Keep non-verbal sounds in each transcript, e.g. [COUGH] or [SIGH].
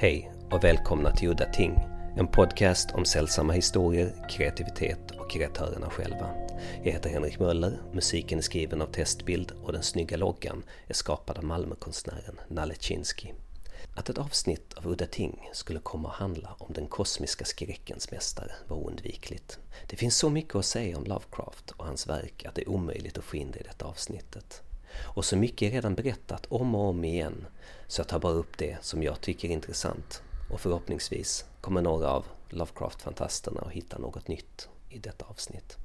Hej och välkomna till Udda Ting, en podcast om sällsamma historier, kreativitet och kreatörerna själva. Jag heter Henrik Möller, musiken är skriven av Testbild och den snygga loggan är skapad av Malmökonstnären Nalle Chinsky. Att ett avsnitt av Udda Ting skulle komma att handla om den kosmiska skräckens mästare var oundvikligt. Det finns så mycket att säga om Lovecraft och hans verk att det är omöjligt att få in det i detta avsnittet. Och så mycket är redan berättat om och om igen så jag tar bara upp det som jag tycker är intressant och förhoppningsvis kommer några av Lovecraft-fantasterna att hitta något nytt i detta avsnitt.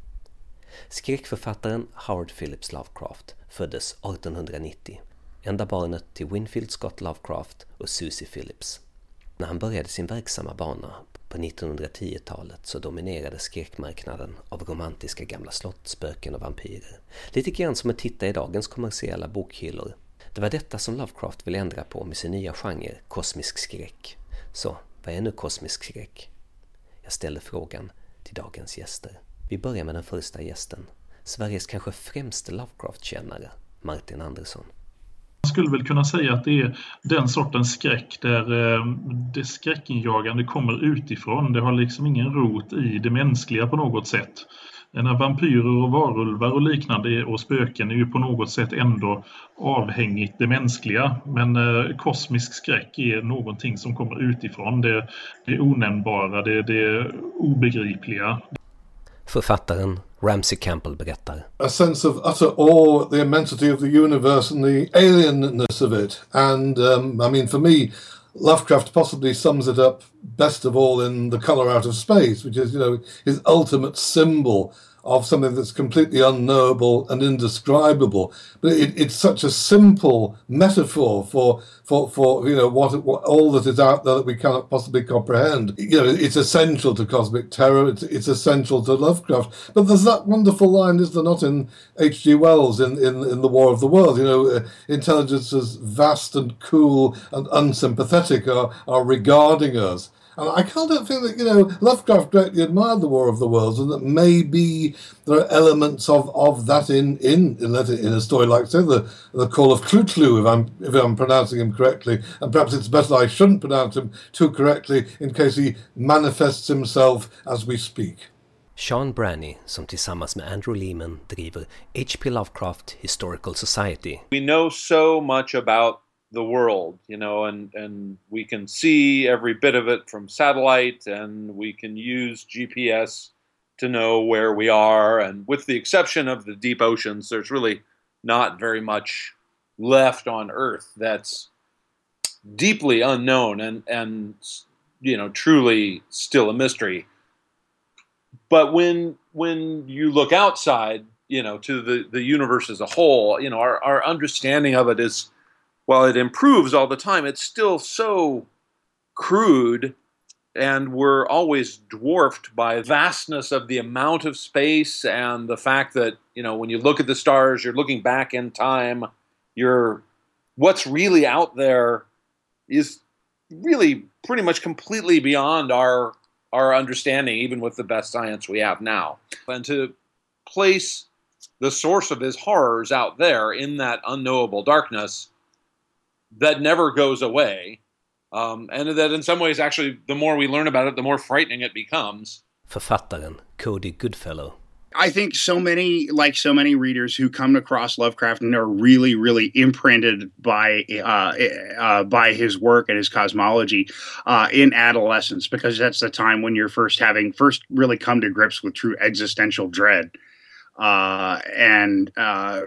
Skräckförfattaren Howard Phillips Lovecraft föddes 1890, enda barnet till Winfield Scott Lovecraft och Susie Phillips. När han började sin verksamma bana på 1910-talet så dominerade skräckmarknaden av romantiska gamla slott, spöken och vampyrer. Lite grann som att titta i dagens kommersiella bokhyllor. Det var detta som Lovecraft ville ändra på med sin nya genre, kosmisk skräck. Så, vad är nu kosmisk skräck? Jag ställer frågan till dagens gäster. Vi börjar med den första gästen. Sveriges kanske främste Lovecraft-kännare, Martin Andersson. Man skulle väl kunna säga att det är den sortens skräck där eh, det skräckinjagande kommer utifrån. Det har liksom ingen rot i det mänskliga på något sätt. När vampyrer och varulvar och liknande och spöken är ju på något sätt ändå avhängigt det mänskliga. Men eh, kosmisk skräck är någonting som kommer utifrån. Det, det onämnbara, det, det obegripliga. Författaren Ramsey Campbell berättar. A sense of utter awe, at the immensity of the universe and the alienness of it. And um, I mean, for me, Lovecraft possibly sums it up best of all in The Color Out of Space, which is, you know, his ultimate symbol of something that's completely unknowable and indescribable. But it, it's such a simple metaphor for for for you know what, what, all that is out there that we cannot possibly comprehend. You know, it's essential to cosmic terror. It's, it's essential to Lovecraft. But there's that wonderful line, is there not, in H.G. Wells in, in in the War of the World? You know, uh, intelligences vast and cool and unsympathetic are are regarding us. And I can't help feeling that, you know, Lovecraft greatly admired the War of the Worlds and that maybe there are elements of, of that in, in, in, in a story like, say, the, the Call of Cthulhu, if I'm, if I'm pronouncing him correctly. And perhaps it's better I shouldn't pronounce him too correctly in case he manifests himself as we speak. Sean Branney, som tillsammans med Andrew Leman driver H.P. Lovecraft Historical Society. We know so much about the world, you know, and, and we can see every bit of it from satellite, and we can use GPS to know where we are. And with the exception of the deep oceans, there's really not very much left on Earth that's deeply unknown and, and you know, truly still a mystery. But when when you look outside, you know, to the, the universe as a whole, you know, our, our understanding of it is while it improves all the time, it's still so crude and we're always dwarfed by vastness of the amount of space and the fact that you know when you look at the stars you're looking back in time you're what's really out there is really pretty much completely beyond our our understanding even with the best science we have now. And to place the source of his horrors out there in that unknowable darkness that never goes away. Um, and that in some ways, actually, the more we learn about it, the more frightening it becomes. Författaren Cody Goodfellow. I think so many, like so many readers who come across Lovecraft and are really, really imprinted by uh, uh, by his work and his cosmology uh, in adolescence, because that's the time when you're first having first really come to grips with true existential dread uh, and uh,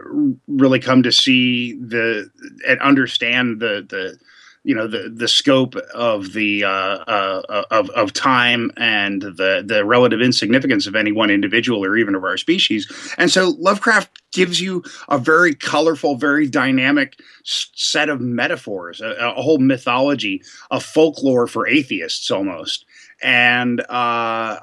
really come to see the and understand the the you know the the scope of the uh, uh, of of time and the the relative insignificance of any one individual or even of our species. And so Lovecraft gives you a very colorful, very dynamic set of metaphors, a, a whole mythology, a folklore for atheists almost, and uh,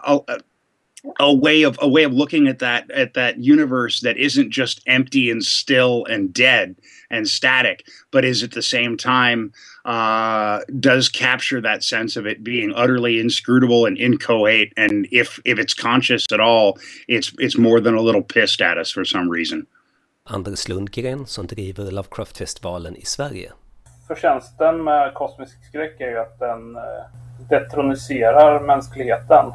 a, a way of a way of looking at that at that universe that isn't just empty and still and dead and static, but is at the same time uh, does capture that sense of it being utterly inscrutable and inchoate. And if if it's conscious at all, it's it's more than a little pissed at us for some reason. Anders Lundgren som driver Lovecraft-festivalen i Sverige förtjänsten med kosmisk skräck är ju att den eh, detroniserar mänskligheten.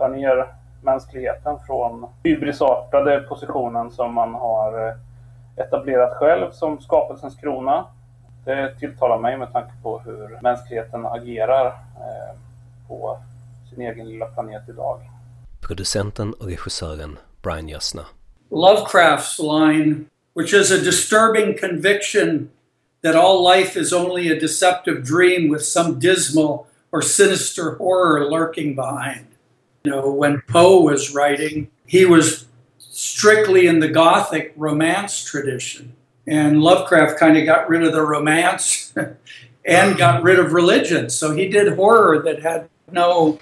Tar ner mänskligheten från hybrisartade positionen som man har eh, etablerat själv som skapelsens krona. Det tilltalar mig med tanke på hur mänskligheten agerar eh, på sin egen lilla planet idag. Producenten och regissören Brian Jössner. Lovecraft's line, which is a disturbing conviction that all life is only a deceptive dream with some dismal or sinister horror lurking behind. You know, when Poe was writing, he was strictly in the Gothic romance tradition. And Lovecraft kind of got rid of the romance [LAUGHS] and got rid of religion. So he did horror that had no,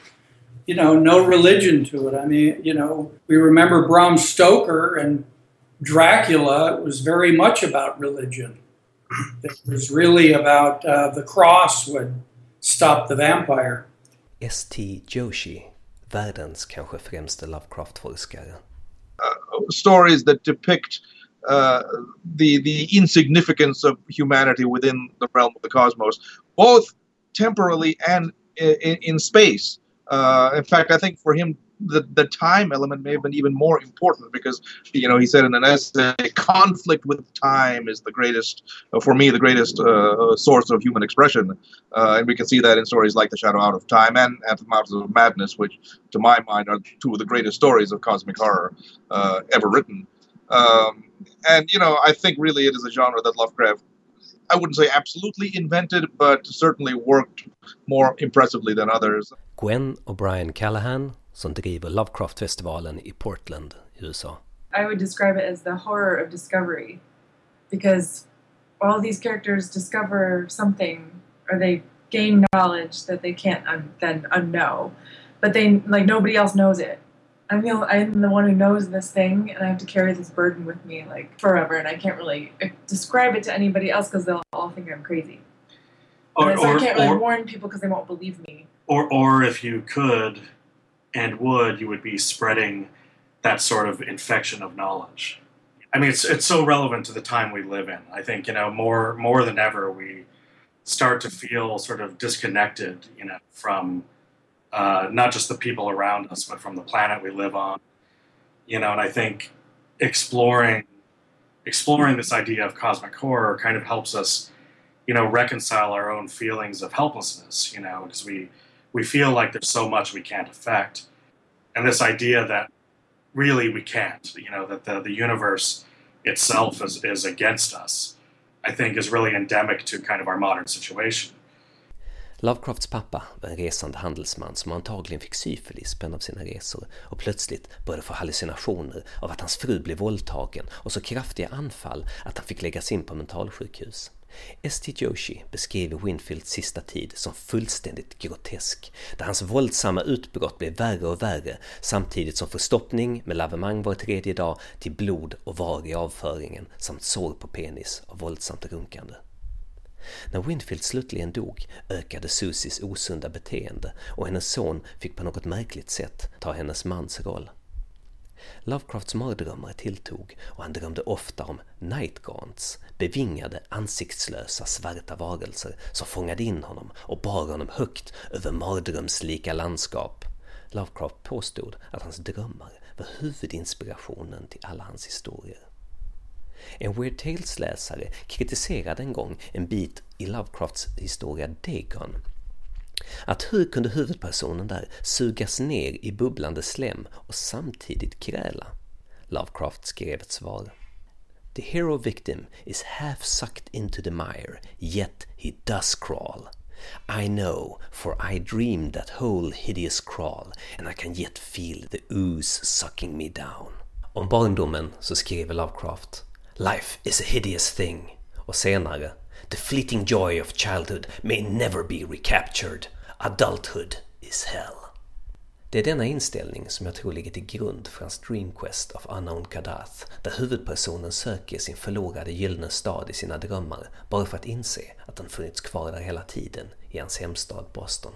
you know, no religion to it. I mean, you know, we remember Bram Stoker and Dracula. It was very much about religion. It was really about uh, the cross would stop the vampire. S.T. Joshi, världens kanske främste Lovecraft-forskare. Uh, stories that depict uh, the the insignificance of humanity within the realm of the cosmos, both temporally and in, in space. Uh, in fact, I think for him, the, the time element may have been even more important because, you know, he said in an essay, conflict with time is the greatest, uh, for me, the greatest uh, source of human expression. Uh, and we can see that in stories like The Shadow Out of Time and At the Mountains of Madness, which, to my mind, are two of the greatest stories of cosmic horror uh, ever written. Um, and, you know, I think really it is a genre that Lovecraft I wouldn't say absolutely invented, but certainly worked more impressively than others. Gwen och Brian Callahan som driver Lovecraft-festivalen i Portland, USA. I would describe it as the horror of discovery because all these characters discover something or they gain knowledge that they can't un- then unknow, but they like nobody else knows it. I feel I'm the one who knows this thing, and I have to carry this burden with me like forever, and I can't really describe it to anybody else because they'll all think I'm crazy. Or, And so I can't really or, warn people because they won't believe me. or, or if you could and would, you would be spreading that sort of infection of knowledge. I mean, it's it's so relevant to the time we live in. I think you know more more than ever we start to feel sort of disconnected, you know, from uh, not just the people around us, but from the planet we live on. You know, and I think exploring exploring this idea of cosmic horror kind of helps us, you know, reconcile our own feelings of helplessness. You know, because we we feel like there's so much we can't affect, and this idea that really we can't. You know, that the the universe itself is is against us. I think is really endemic to kind of our modern situation. Lovecrafts pappa var en resande handelsman som antagligen fick syfilis på en av sina resor och plötsligt började få hallucinationer av att hans fru blev våldtagen och så kraftiga anfall att han fick läggas in på mentalsjukhus. S.T. Joshi beskriver Winfields sista tid som fullständigt grotesk, där hans våldsamma utbrott blev värre och värre samtidigt som förstoppning med lavemang var tredje dag till blod och var i avföringen samt sår på penis av våldsamt runkande. När Winfield slutligen dog ökade Susies osunda beteende och hennes son fick på något märkligt sätt ta hennes mans roll. Lovecrafts mardrömmar tilltog och han drömde ofta om nightgaunts, bevingade ansiktslösa svarta varelser som fångade in honom och bar honom högt över mardrömslika landskap. Lovecraft påstod att hans drömmar var huvudinspirationen till alla hans historier. En Weird Tales-läsare kritiserade en gång en bit i Lovecrafts historia Dagon. Att hur kunde huvudpersonen där sugas ner i bubblande slem och samtidigt kräla? Lovecraft skrev ett svar. The hero victim is half sucked into the mire, yet he does crawl. I know, for I dreamed that whole hideous crawl, and I can yet feel the ooze sucking me down. Om barndomen så skriver Lovecraft Life is a hideous thing. Och senare, The fleeting joy of childhood may never be recaptured. Adulthood is hell. Det är denna inställning som jag tror ligger till grund för hans Dreamquest of Unknown Kadath, där huvudpersonen söker sin förlorade gyllene stad i sina drömmar bara för att inse att den funnits kvar där hela tiden i hans hemstad Boston.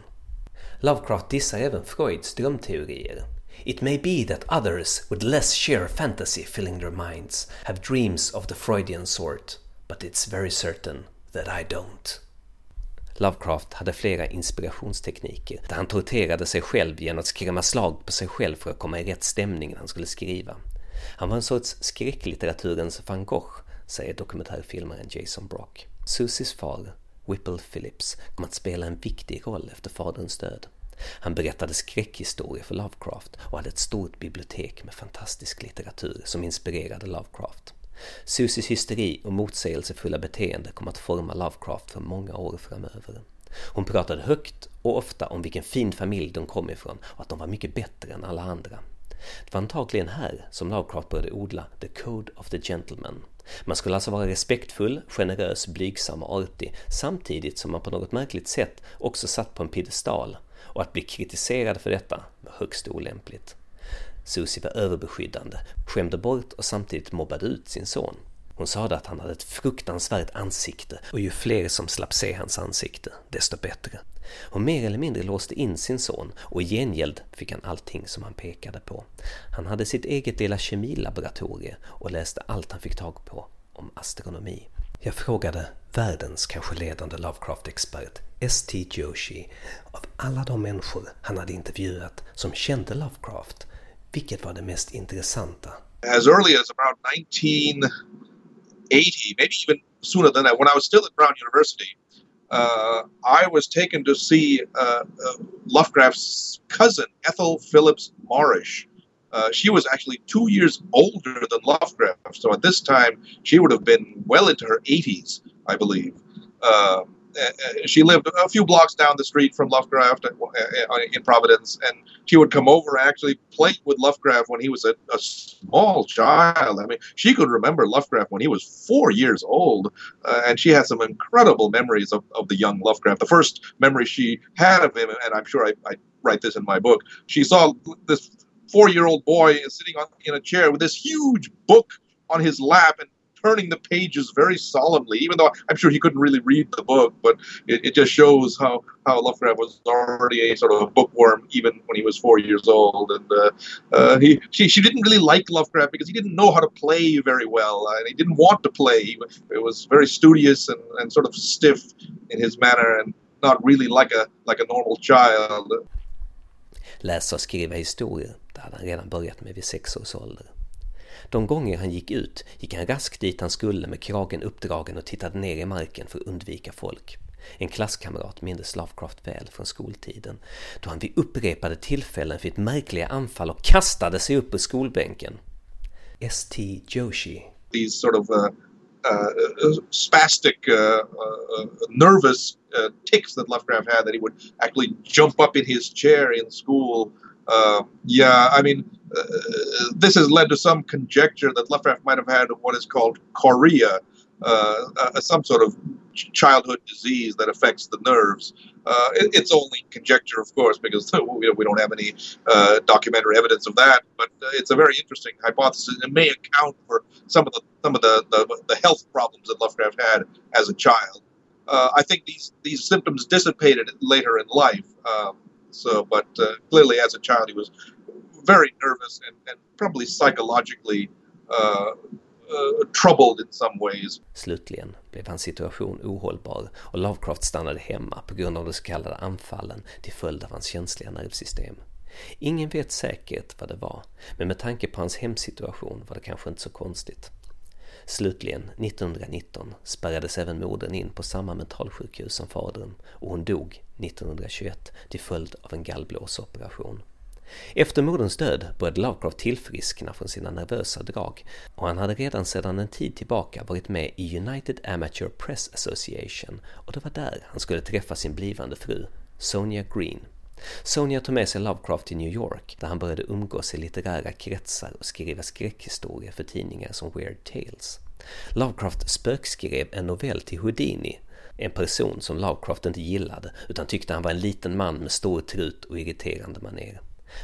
Lovecraft dissar även Freuds drömteorier. It may be that others with less sheer fantasy filling their minds have dreams of the Freudian sort, but it's very certain that I don't. Lovecraft hade flera inspirationstekniker där han torterade sig själv genom att skrämma slag på sig själv för att komma i rätt stämning när han skulle skriva. Han var en sorts skräcklitteraturens van Gogh, säger dokumentärfilmaren Jason Brock. Susies far, Whipple Phillips, kom att spela en viktig roll efter faderns död. Han berättade skräckhistorier för Lovecraft och hade ett stort bibliotek med fantastisk litteratur som inspirerade Lovecraft. Susies hysteri och motsägelsefulla beteende kom att forma Lovecraft för många år framöver. Hon pratade högt och ofta om vilken fin familj de kom ifrån och att de var mycket bättre än alla andra. Det var antagligen här som Lovecraft började odla The Code of the Gentleman. Man skulle alltså vara respektfull, generös, blygsam och artig samtidigt som man på något märkligt sätt också satt på en piedestal och att bli kritiserad för detta var högst olämpligt. Susie var överbeskyddande, skämde bort och samtidigt mobbade ut sin son. Hon sade att han hade ett fruktansvärt ansikte och ju fler som slapp se hans ansikte, desto bättre. Hon mer eller mindre låste in sin son och i gengäld fick han allting som han pekade på. Han hade sitt eget lilla kemilaboratorie och läste allt han fick tag på om astronomi. Jag frågade världens kanske ledande Lovecraft-expert S.T. Joshi av alla de människor han hade intervjuat som kände Lovecraft, vilket var det mest intressanta? As early as about 1980, maybe even sooner than that, when I was still at Brown University, uh, I was taken to see uh, uh, Lovecraft's cousin, Ethel Phillips Morrish. Uh, she was actually two years older than Lovecraft, so at this time she would have been well into her 80s, I believe. Uh, Uh, she lived a few blocks down the street from Lovecraft uh, uh, in Providence, and she would come over and actually play with Lovecraft when he was a, a, small child. I mean, she could remember Lovecraft when he was four years old, uh, and she has some incredible memories of, of the young Lovecraft. The first memory she had of him, and I'm sure I, I write this in my book, she saw this four year old boy sitting on, in a chair with this huge book on his lap and turning the pages very solemnly, even though I'm sure he couldn't really read the book, but it, it just shows how, how Lovecraft was already a sort of a bookworm even when he was four years old. And uh, uh, he, she, she didn't really like Lovecraft because he didn't know how to play very well, and he didn't want to play. He, it was very studious and, and sort of stiff in his manner and not really like a, like a normal child. Läsa och skriva historier, det hade han redan börjat med vid sex års ålder. De gånger han gick ut gick han raskt dit han skulle med kragen uppdragen och tittade ner i marken för att undvika folk. En klasskamrat mindes Lovecraft väl från skoltiden, då han vid upprepade tillfällen fick märkliga anfall och kastade sig upp ur skolbänken. S.T. Joshi. These sort of uh, uh, uh spastic, uh, uh, uh nervous uh, that Lovecraft had, that he would actually jump up in his chair in school. Uh, yeah, I mean, uh, this has led to some conjecture that Lovecraft might have had what is called chorea, uh, uh, some sort of childhood disease that affects the nerves. Uh, it, it's only conjecture, of course, because [LAUGHS] we, don't have any uh, documentary evidence of that. But uh, it's a very interesting hypothesis. It may account for some of the some of the, the, the health problems that Lovecraft had as a child. I think these these symptoms dissipated later in life. Um, so, but clearly, as a child, he was very nervous and, and probably psychologically uh, uh, troubled in some ways. Slutligen blev hans situation ohållbar och Lovecraft stannade hemma på grund av de så kallade anfallen till följd av hans känsliga nervsystem. Ingen vet säkert vad det var, men med tanke på hans hemsituation var det kanske inte så konstigt. Slutligen, 1919, spärrades även modern in på samma mentalsjukhus som fadern och hon dog 1921 till följd av en gallblåsoperation. Efter moderns död började Lovecraft tillfriskna från sina nervösa drag och han hade redan sedan en tid tillbaka varit med i United Amateur Press Association och det var där han skulle träffa sin blivande fru, Sonia Green. Sonia tog med sig Lovecraft till New York där han började umgås i litterära kretsar och skriva skräckhistorier för tidningar som Weird Tales. Lovecraft spökskrev en novell till Houdini, en person som Lovecraft inte gillade utan tyckte han var en liten man med stor trut och irriterande manér.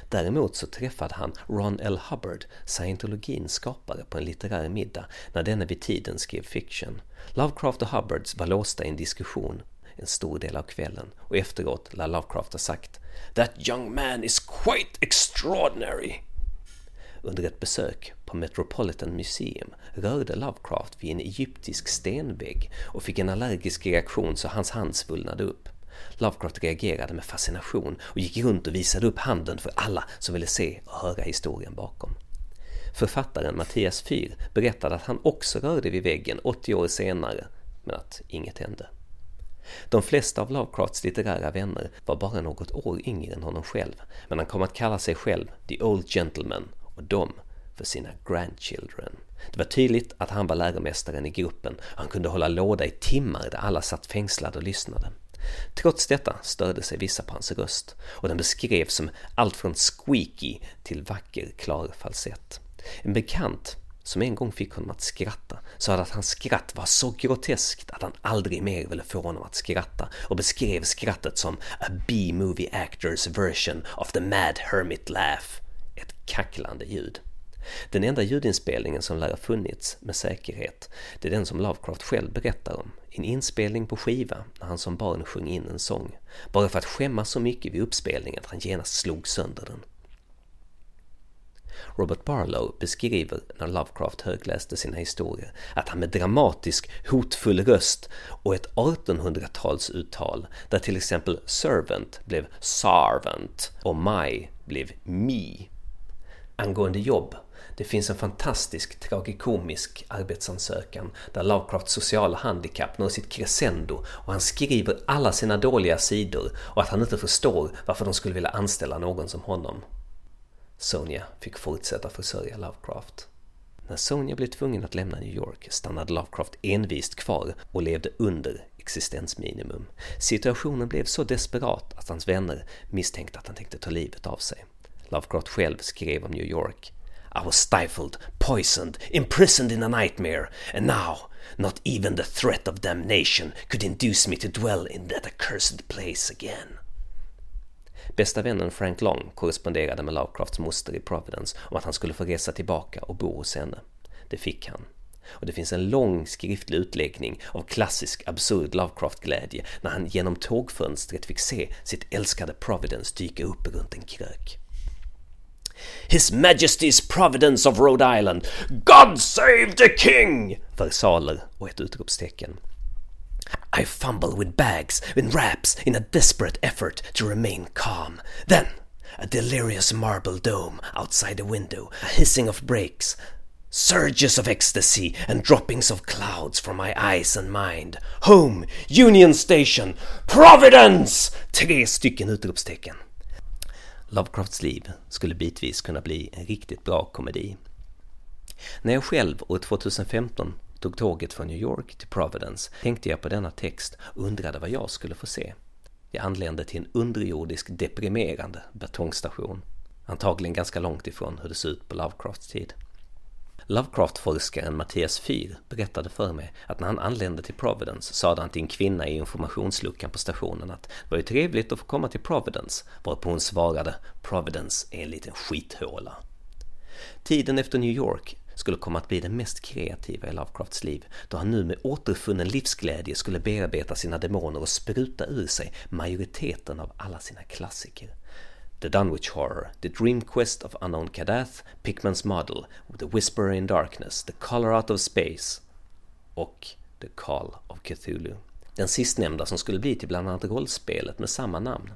Däremot så träffade han Ron L. Hubbard, scientologins skapare, på en litterär middag när denne vid tiden skrev fiction. Lovecraft och Hubbard var låsta i en diskussion en stor del av kvällen och efteråt lär Lovecraft ha sagt “That young man is quite extraordinary” under ett besök på Metropolitan Museum rörde Lovecraft vid en egyptisk stenvägg och fick en allergisk reaktion så hans hand svullnade upp. Lovecraft reagerade med fascination och gick runt och visade upp handen för alla som ville se och höra historien bakom. Författaren Mattias Fyr berättade att han också rörde vid väggen 80 år senare, men att inget hände. De flesta av Lovecrafts litterära vänner var bara något år yngre än honom själv, men han kom att kalla sig själv The Old Gentleman och dem för sina grandchildren. Det var tydligt att han var läromästaren i gruppen och han kunde hålla låda i timmar där alla satt fängslade och lyssnade. Trots detta störde sig vissa på hans röst och den beskrevs som allt från squeaky till vacker klar falsett. En bekant som en gång fick honom att skratta sa att hans skratt var så groteskt att han aldrig mer ville få honom att skratta och beskrev skrattet som a B-movie actors version of the mad hermit laugh. Ett kacklande ljud. Den enda ljudinspelningen som lär ha funnits med säkerhet, det är den som Lovecraft själv berättar om. En inspelning på skiva när han som barn sjöng in en sång. Bara för att skämmas så mycket vid uppspelningen att han genast slog sönder den. Robert Barlow beskriver när Lovecraft högläste sina historier att han med dramatisk, hotfull röst och ett 1800-talsuttal där till exempel servant blev sarvant och my blev me. Angående jobb det finns en fantastisk tragikomisk arbetsansökan där Lovecrafts sociala handikapp når sitt crescendo och han skriver alla sina dåliga sidor och att han inte förstår varför de skulle vilja anställa någon som honom. Sonja fick fortsätta försörja Lovecraft. När Sonja blev tvungen att lämna New York stannade Lovecraft envist kvar och levde under existensminimum. Situationen blev så desperat att hans vänner misstänkte att han tänkte ta livet av sig. Lovecraft själv skrev om New York. I was stifled, poisoned, imprisoned in a nightmare, and now not even the threat of damnation could induce me to dwell in that accursed place again. Bästa vännen Frank Long korresponderade med Lovecrafts moster i Providence om att han skulle få resa tillbaka och bo hos henne. Det fick han. Och det finns en lång skriftlig utläggning av klassisk absurd Lovecraft-glädje när han genom tågfönstret fick se sitt älskade Providence dyka upp runt en krök. His Majesty's Providence of Rhode Island. God save the King! Versaler och ett utropstecken. I fumble with bags and wraps in a desperate effort to remain calm. Then, a delirious marble dome outside the window, a hissing of brakes, surges of ecstasy and droppings of clouds from my eyes and mind. Home, Union Station, Providence! Tre stycken utropstecken. Lovecrafts liv skulle bitvis kunna bli en riktigt bra komedi. När jag själv år 2015 tog tåget från New York till Providence tänkte jag på denna text och undrade vad jag skulle få se. Jag anlände till en underjordisk deprimerande betongstation. Antagligen ganska långt ifrån hur det såg ut på Lovecrafts tid. Lovecraft-forskaren Mattias Fyr berättade för mig att när han anlände till Providence sade han till en kvinna i informationsluckan på stationen att det var ju trevligt att få komma till Providence, varpå hon svarade Providence är en liten skithåla. Tiden efter New York skulle komma att bli den mest kreativa i Lovecrafts liv, då han nu med återfunnen livsglädje skulle bearbeta sina demoner och spruta ur sig majoriteten av alla sina klassiker. The Dunwich Horror, The Dream Quest of Unknown Kadath, Pickmans Model, The Whisperer in Darkness, The Color Out of Space och The Call of Cthulhu. Den sistnämnda som skulle bli till bland annat rollspelet med samma namn.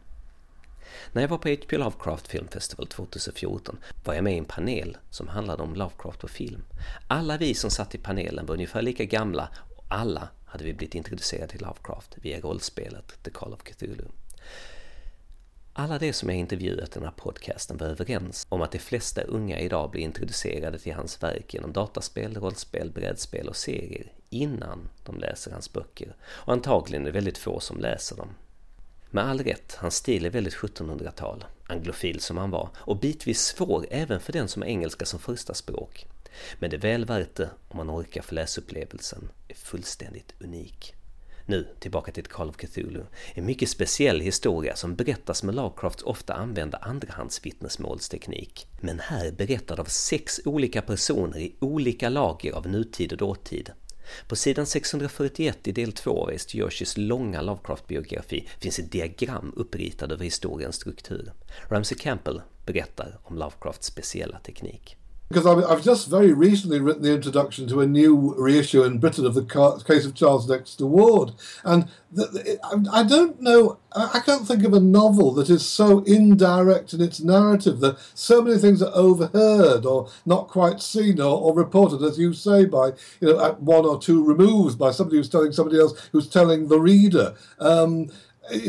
När jag var på H.P. Lovecraft Film Festival 2014 var jag med i en panel som handlade om Lovecraft på film. Alla vi som satt i panelen var ungefär lika gamla och alla hade vi blivit introducerade till Lovecraft via rollspelet The Call of Cthulhu. Alla de som jag intervjuat i den här podcasten var överens om att de flesta unga idag blir introducerade till hans verk genom dataspel, rollspel, brädspel och serier innan de läser hans böcker. Och antagligen är det väldigt få som läser dem. Med all rätt, hans stil är väldigt 1700-tal, anglofil som han var, och bitvis svår även för den som har engelska som första språk. Men det är väl värt det om man orkar för läsupplevelsen, är fullständigt unik. Nu tillbaka till Call of Cthulhu, en mycket speciell historia som berättas med Lovecrafts ofta använda andrahandsvittnesmålsteknik. Men här berättad av sex olika personer i olika lager av nutid och dåtid. På sidan 641 i del 2 av S. Yoshis långa Lovecraft-biografi finns ett diagram uppritat över historiens struktur. Ramsey Campbell berättar om Lovecrafts speciella teknik. Because I've just very recently written the introduction to a new reissue in Britain of the case of Charles Dexter Ward, and I don't know, I can't think of a novel that is so indirect in its narrative that so many things are overheard or not quite seen or, or reported, as you say, by you know at one or two removes by somebody who's telling somebody else who's telling the reader. Um,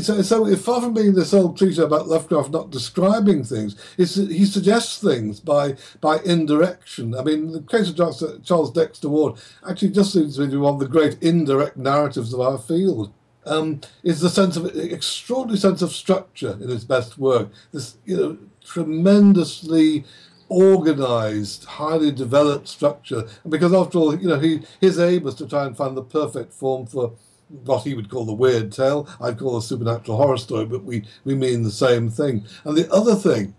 so, so far from being this old cliche about Lovecraft not describing things, he suggests things by by indirection. I mean, the case of Charles Dexter Ward actually just seems to be one of the great indirect narratives of our field. Um, is the sense of extraordinary sense of structure in his best work. This you know tremendously organized, highly developed structure. And because after all, you know, he his aim was to try and find the perfect form for what he would call the weird tale. I'd call a supernatural horror story, but we, we mean the same thing. And the other thing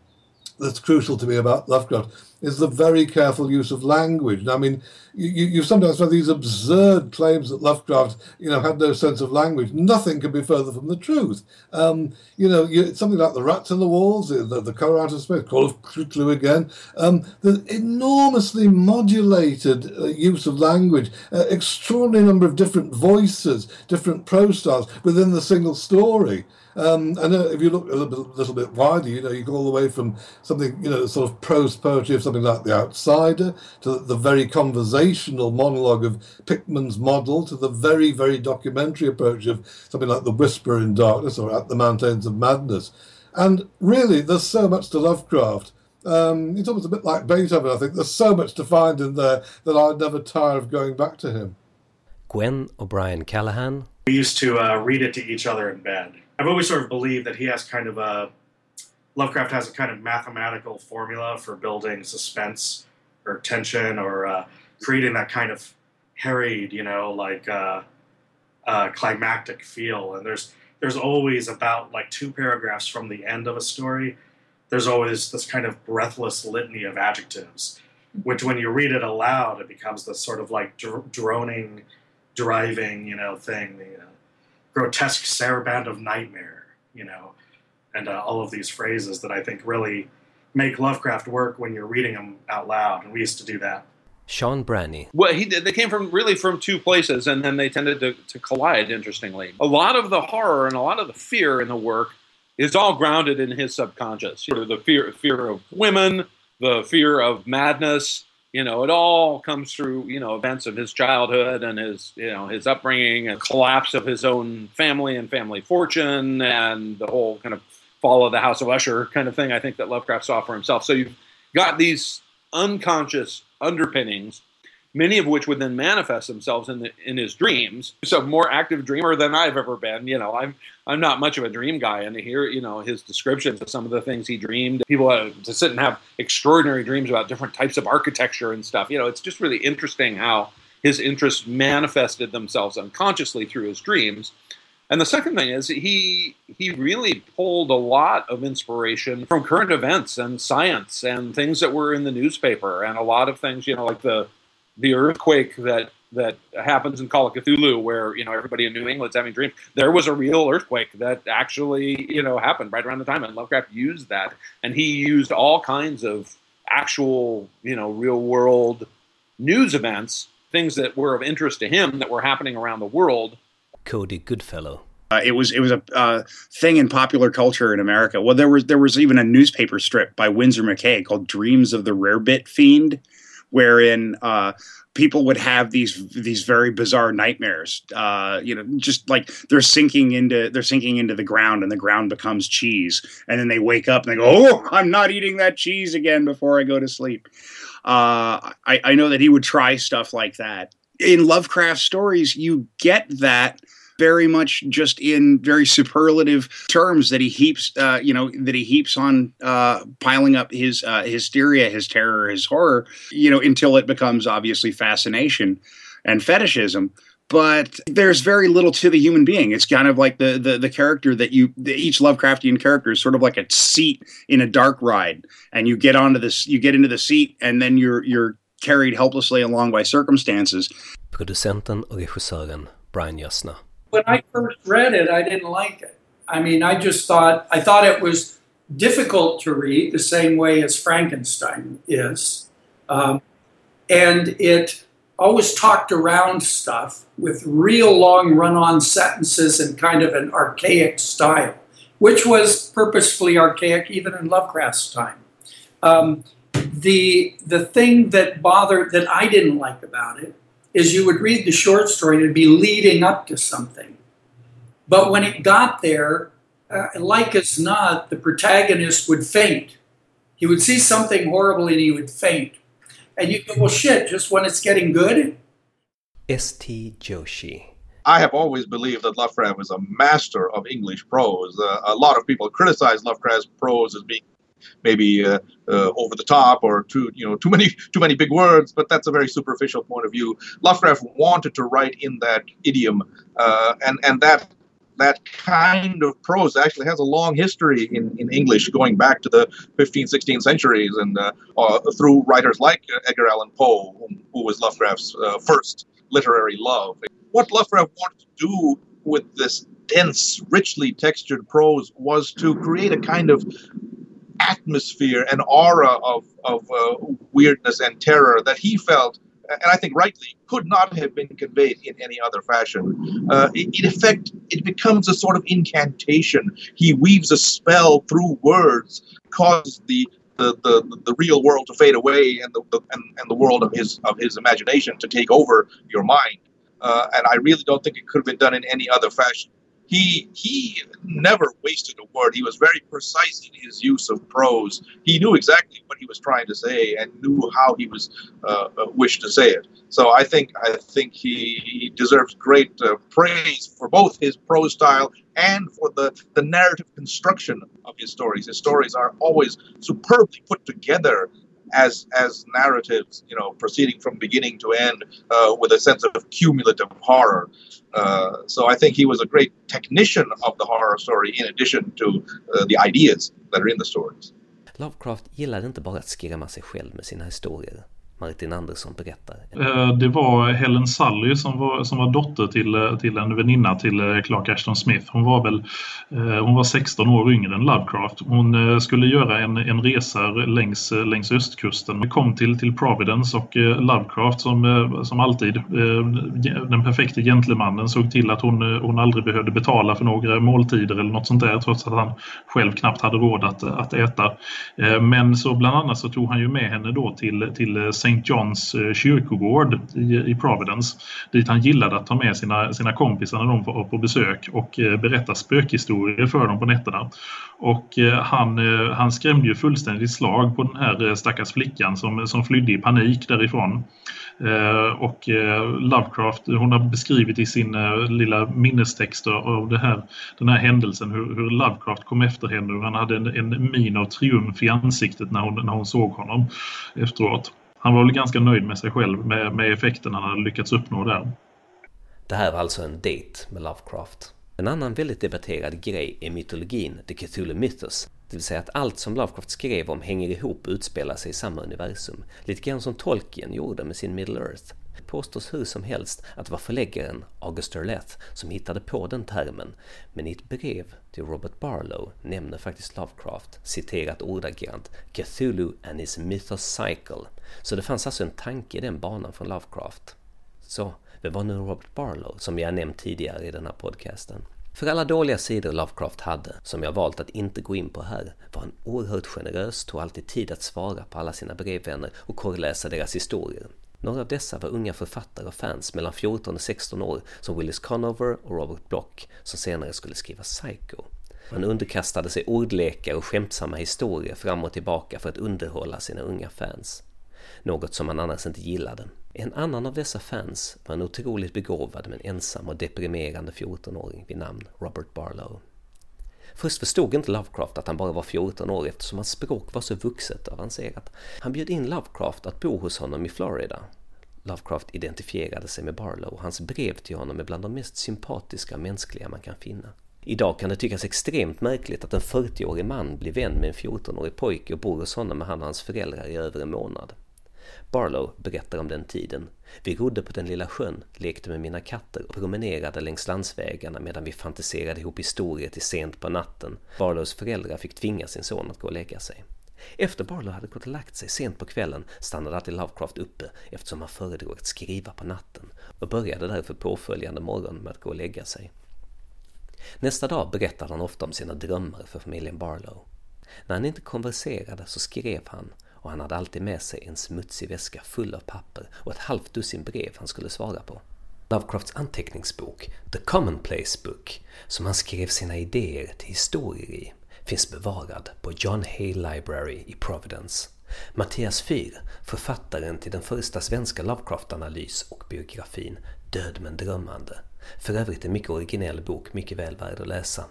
that's crucial to me about Lovecraft is the very careful use of language. I mean, you, you sometimes have these absurd claims that Lovecraft, you know, had no sense of language. Nothing could be further from the truth. Um, you know, you, something like the rats in the walls, the, the, the color out of space, Call of Cthulhu again, um, the enormously modulated uh, use of language, uh, extraordinary number of different voices, different prose styles within the single story. Um, and if you look a little bit, little bit wider, you know, you go all the way from something, you know, sort of prose poetry of something like The Outsider to the very conversational monologue of Pickman's model to the very, very documentary approach of something like The Whisper in Darkness or At the Mountains of Madness. And really, there's so much to Lovecraft. Um, it's almost a bit like Beethoven, I think. There's so much to find in there that I'd never tire of going back to him. Gwen och Brian Callahan. We used to uh, read it to each other in bed. I've always sort of believed that he has kind of a Lovecraft has a kind of mathematical formula for building suspense or tension or uh, creating that kind of harried, you know, like uh, uh, climactic feel. And there's there's always about like two paragraphs from the end of a story. There's always this kind of breathless litany of adjectives, which when you read it aloud, it becomes this sort of like dr- droning, driving, you know, thing. You know, grotesque saraband of nightmare, you know, and uh, all of these phrases that I think really make Lovecraft work when you're reading them out loud. And we used to do that. Sean Branney. Well, he did. They came from really from two places, and then they tended to, to collide. Interestingly, a lot of the horror and a lot of the fear in the work is all grounded in his subconscious. You know, the fear fear of women, the fear of madness, you know, it all comes through, you know, events of his childhood and his, you know, his upbringing and collapse of his own family and family fortune and the whole kind of fall of the House of Usher kind of thing. I think that Lovecraft saw for himself. So you've got these unconscious underpinnings many of which would then manifest themselves in the, in his dreams. A more active dreamer than I've ever been. You know, I'm I'm not much of a dream guy, and to hear you know his descriptions of some of the things he dreamed, people uh, to sit and have extraordinary dreams about different types of architecture and stuff. You know, it's just really interesting how his interests manifested themselves unconsciously through his dreams. And the second thing is he he really pulled a lot of inspiration from current events and science and things that were in the newspaper and a lot of things, you know, like the the earthquake that that happens in Call of Cthulhu, where you know everybody in New England's having dreams. There was a real earthquake that actually you know happened right around the time, and Lovecraft used that, and he used all kinds of actual you know real world news events, things that were of interest to him that were happening around the world. Cody Goodfellow. Uh, it was it was a uh, thing in popular culture in America. Well, there was there was even a newspaper strip by Winsor McCay called "Dreams of the Rarebit Fiend," wherein uh, people would have these these very bizarre nightmares. Uh, you know, just like they're sinking into they're sinking into the ground, and the ground becomes cheese, and then they wake up and they go, "Oh, I'm not eating that cheese again before I go to sleep." Uh, I, I know that he would try stuff like that. In Lovecraft stories, you get that very much just in very superlative terms that he heaps, uh, you know, that he heaps on uh, piling up his uh, hysteria, his terror, his horror, you know, until it becomes obviously fascination and fetishism but there's very little to the human being. It's kind of like the the, the character that you the, each Lovecraftian character is sort of like a seat in a dark ride, and you get onto this, you get into the seat, and then you're you're carried helplessly along by circumstances. Producenten och regissören Brian Yuzna. When I first read it, I didn't like it. I mean, I just thought I thought it was difficult to read the same way as Frankenstein is. Um, and it always talked around stuff with real long run on sentences and kind of an archaic style, which was purposefully archaic even in Lovecraft's time. Um, the, the thing that bothered, that I didn't like about it, is you would read the short story and it'd be leading up to something. But when it got there, uh, like as not, the protagonist would faint. He would see something horrible and he would faint. And you go, well, shit, just when it's getting good? S.T. Joshi. I have always believed that Lovecraft was a master of English prose. Uh, a lot of people criticize Lovecraft's prose as being maybe uh, uh, over the top or too you know too many [LAUGHS] too many big words but that's a very superficial point of view lovecraft wanted to write in that idiom uh, and and that that kind of prose actually has a long history in, in English, going back to the 15th, 16th centuries, and uh, uh, through writers like Edgar Allan Poe, who, who was Lovecraft's uh, first literary love. What Lovecraft wanted to do with this dense, richly textured prose was to create a kind of atmosphere and aura of, of uh, weirdness and terror that he felt and I think rightly, could not have been conveyed in any other fashion. Uh, in effect, it becomes a sort of incantation. He weaves a spell through words, causes the the, the, the real world to fade away and the, the and, and the world of his of his imagination to take over your mind. Uh, and I really don't think it could have been done in any other fashion he he never wasted a word. He was very precise in his use of prose. He knew exactly what he was trying to say and knew how he was uh, uh wished to say it. So I think I think he, he deserves great uh, praise for both his prose style and for the the narrative construction of his stories. His stories are always superbly put together as as narratives, you know, proceeding from beginning to end uh, with a sense of cumulative horror. Uh, so I think he was a great technician of the horror story in addition to uh, the ideas that are in the stories. Lovecraft gillade inte bara att skrämma sig själv med sina historier. Martin Andersson berättar. Eh, det var Helen Sully som var, som var dotter till, eh, till en väninna till eh, Clark Ashton Smith. Hon var väl hon var 16 år yngre än Lovecraft. Hon skulle göra en, en resa längs, längs östkusten. Hon kom till, till Providence och Lovecraft som, som alltid, den perfekta gentlemannen, såg till att hon, hon aldrig behövde betala för några måltider eller något sånt där trots att han själv knappt hade råd att, att äta. Men så bland annat så tog han ju med henne då till, till St. Johns eh, kyrkogård i, i Providence dit han gillade att ta med sina, sina kompisar när de var på besök och eh, berätta spökhistorier för dem på nätterna. Och eh, han, han skrämde ju fullständigt slag på den här stackars flickan som, som flydde i panik därifrån. Och Lovecraft, hon har beskrivit i sin lilla minnestext av det här, den här händelsen hur, hur Lovecraft kom efter henne och han hade en, en min av triumf i ansiktet när hon, när hon såg honom efteråt han var väl ganska nöjd med sig själv med, med effekten han hade lyckats uppnå där. Det här var alltså en date med Lovecraft. En annan väldigt debatterad grej är mytologin, The Cthulhu Mythos. Det vill säga att allt som Lovecraft skrev om hänger ihop och utspelar sig i samma universum. Lite grann som Tolkien gjorde med sin Middle Earth. Det påstås hur som helst att det var förläggaren August Derleth som hittade på den termen, men i ett brev till Robert Barlow nämner faktiskt Lovecraft, citerat ordagrant, Cthulhu and his mythos cycle. Så det fanns alltså en tanke i den banan från Lovecraft. Så, vem var nu Robert Barlow, som jag nämnt tidigare i den här podcasten? För alla dåliga sidor Lovecraft hade, som jag valt att inte gå in på här, var han oerhört generös, tog alltid tid att svara på alla sina brevvänner och korreläsa deras historier. Några av dessa var unga författare och fans mellan 14 och 16 år som Willis Conover och Robert Block, som senare skulle skriva Psycho. Man underkastade sig ordlekar och skämtsamma historier fram och tillbaka för att underhålla sina unga fans. Något som man annars inte gillade. En annan av dessa fans var en otroligt begåvad men ensam och deprimerande 14-åring vid namn Robert Barlow. Först förstod inte Lovecraft att han bara var 14 år eftersom hans språk var så vuxet och avancerat. Han bjöd in Lovecraft att bo hos honom i Florida. Lovecraft identifierade sig med Barlow och hans brev till honom är bland de mest sympatiska och mänskliga man kan finna. Idag kan det tyckas extremt märkligt att en 40-årig man blir vän med en 14-årig pojke och bor hos honom med han och hans föräldrar i över en månad. Barlow berättar om den tiden. Vi rodde på den lilla sjön, lekte med mina katter och promenerade längs landsvägarna medan vi fantiserade ihop historier till sent på natten. Barlows föräldrar fick tvinga sin son att gå och lägga sig. Efter Barlow hade gått och lagt sig sent på kvällen stannade alltid Lovecraft uppe eftersom han föredrog att skriva på natten och började därför påföljande morgon med att gå och lägga sig. Nästa dag berättade han ofta om sina drömmar för familjen Barlow. När han inte konverserade så skrev han och han hade alltid med sig en smutsig väska full av papper och ett halvt dussin brev han skulle svara på. Lovecrafts anteckningsbok, The Commonplace Book, som han skrev sina idéer till historier i, finns bevarad på John Hay Library i Providence. Mattias Fyr, författaren till den första svenska Lovecraft-analys och biografin Död men drömmande, för övrigt en mycket originell bok, mycket väl värd att läsa.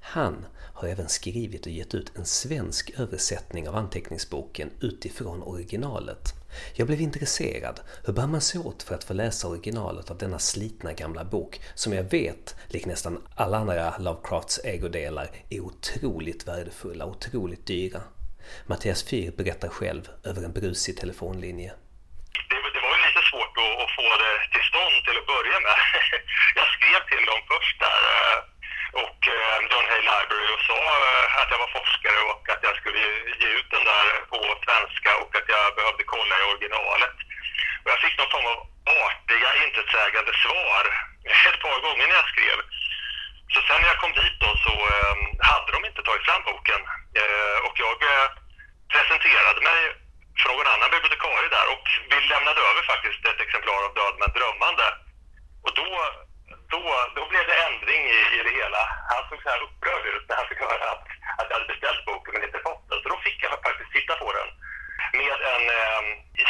Han har även skrivit och gett ut en svensk översättning av anteckningsboken utifrån originalet. Jag blev intresserad. Hur bär man sig åt för att få läsa originalet av denna slitna gamla bok som jag vet, likt nästan alla andra Lovecrafts ägodelar, är otroligt värdefulla, otroligt dyra. Mattias Fyr berättar själv över en brusig telefonlinje. Det, det var ju lite svårt att, att få det till stånd till att börja med. [LAUGHS] Jag skrev till dem först där och eh, John Hay Library och sa eh, att jag var forskare och att jag skulle ge ut den där på svenska och att jag behövde kolla i originalet. Och jag fick någon form av artiga, intetsägande svar [LAUGHS] ett par gånger när jag skrev. Så sen när jag kom dit då så eh, hade de inte tagit fram boken eh, och jag eh, presenterade mig för någon annan bibliotekarie där och vi lämnade över faktiskt ett exemplar av Död men drömmande. Och då då, då blev det ändring i, i det hela. Han såg så här upprörd ut när han fick höra att, att jag hade beställt boken men inte fått den. Så då fick jag faktiskt titta på den med en eh,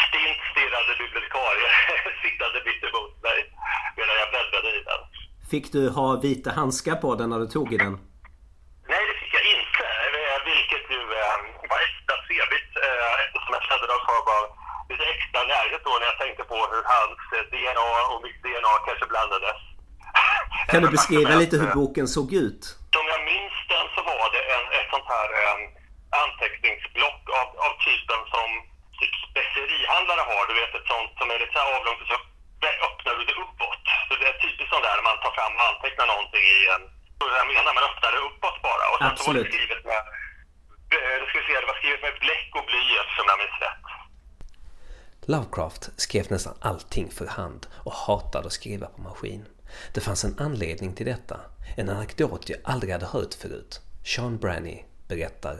stint stirrande bibliotekarie [LAUGHS] sittande mitt emot mig medan jag bläddrade i den. Fick du ha vita handskar på den när du tog i den? Nej, det fick jag inte. Vilket ju eh, var extra trevligt eh, eftersom jag kände någon form av lite extra närhet då när jag tänkte på hur hans DNA och mitt DNA kanske blandades. Kan du beskriva lite hur boken såg ut? Som jag minns den så var det en, ett sånt här um, anteckningsblock av, av typen som typ specerihandlare har. Du vet ett sånt som är lite så avlångt och så öppnar du det uppåt. Så det är typiskt sånt där när man tar fram och antecknar någonting i en... Så jag menar, man öppnar det uppåt bara. Och sen Absolut. så var det skrivet med... Eh, ska vi se, det var skrivet med bläck och blyerts som jag minns rätt. Lovecraft skrev nästan allting för hand och hatade att skriva på maskin. Det fanns en anledning till detta, en anekdot jag aldrig hade hört förut. Sean Branny berättar.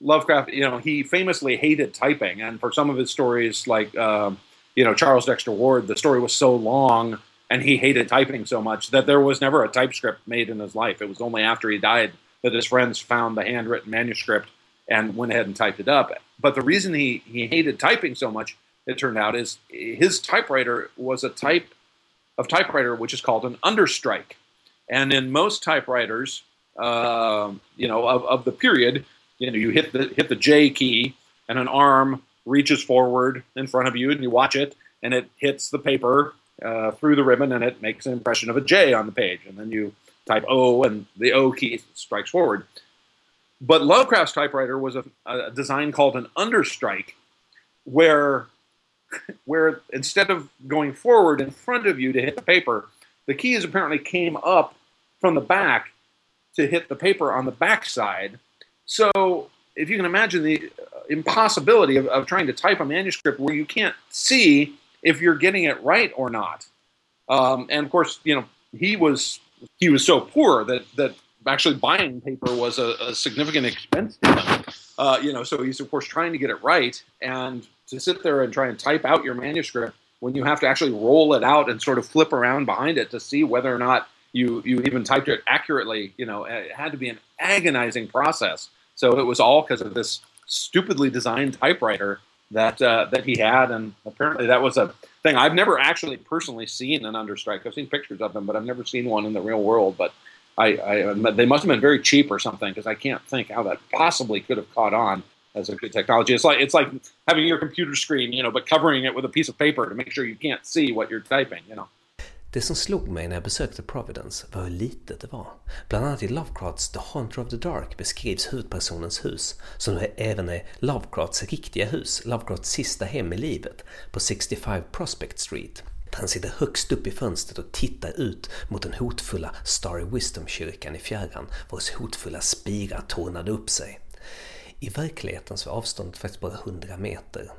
Lovecraft, you know, he famously hated typing, and for some of his stories, like uh, you know Charles Dexter Ward, the story was so long, and he hated typing so much that there was never a typescript made in his life. It was only after he died that his friends found the handwritten manuscript and went ahead and typed it up. But the reason he he hated typing so much, it turned out, is his typewriter was a type of typewriter which is called an understrike, and in most typewriters, uh, you know, of, of the period you know, you hit the hit the J key, and an arm reaches forward in front of you, and you watch it, and it hits the paper uh, through the ribbon, and it makes an impression of a J on the page, and then you type O, and the O key strikes forward. But Lovecraft's typewriter was a, a design called an understrike, where where instead of going forward in front of you to hit the paper, the keys apparently came up from the back to hit the paper on the back side so if you can imagine the impossibility of, of, trying to type a manuscript where you can't see if you're getting it right or not. Um, and of course, you know, he was he was so poor that that actually buying paper was a, a significant expense to him. Uh, you know, so he's of course trying to get it right, and to sit there and try and type out your manuscript when you have to actually roll it out and sort of flip around behind it to see whether or not you you even typed it accurately. You know, it had to be an agonizing process. So it was all because of this stupidly designed typewriter that uh, that he had, and apparently that was a thing. I've never actually personally seen an understrike. I've seen pictures of them, but I've never seen one in the real world. But I, I they must have been very cheap or something because I can't think how that possibly could have caught on as a good technology. It's like it's like having your computer screen, you know, but covering it with a piece of paper to make sure you can't see what you're typing, you know. Det som slog mig när jag besökte Providence var hur litet det var. Bland annat i Lovecrafts The Haunter of the Dark beskrivs huvudpersonens hus, som även är Lovecrafts riktiga hus, Lovecrafts sista hem i livet, på 65 Prospect Street. Han sitter högst upp i fönstret och tittar ut mot den hotfulla Starry Wisdom-kyrkan i fjärran, vars hotfulla spirar tornade upp sig. I verkligheten så är avståndet faktiskt bara 100 meter.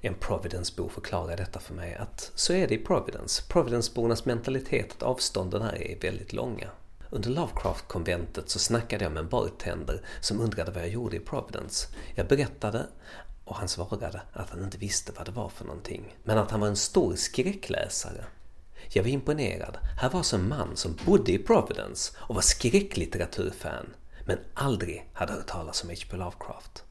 En Providence-bo förklarar detta för mig att så är det i Providence. Providence-bornas mentalitet att avstånden här är väldigt långa. Under Lovecraft-konventet så snackade jag med en bartender som undrade vad jag gjorde i Providence. Jag berättade och han svarade att han inte visste vad det var för någonting, men att han var en stor skräckläsare. Jag var imponerad. Här var alltså en man som bodde i Providence och var skräcklitteraturfan, men aldrig hade hört talas om H.P. Lovecraft.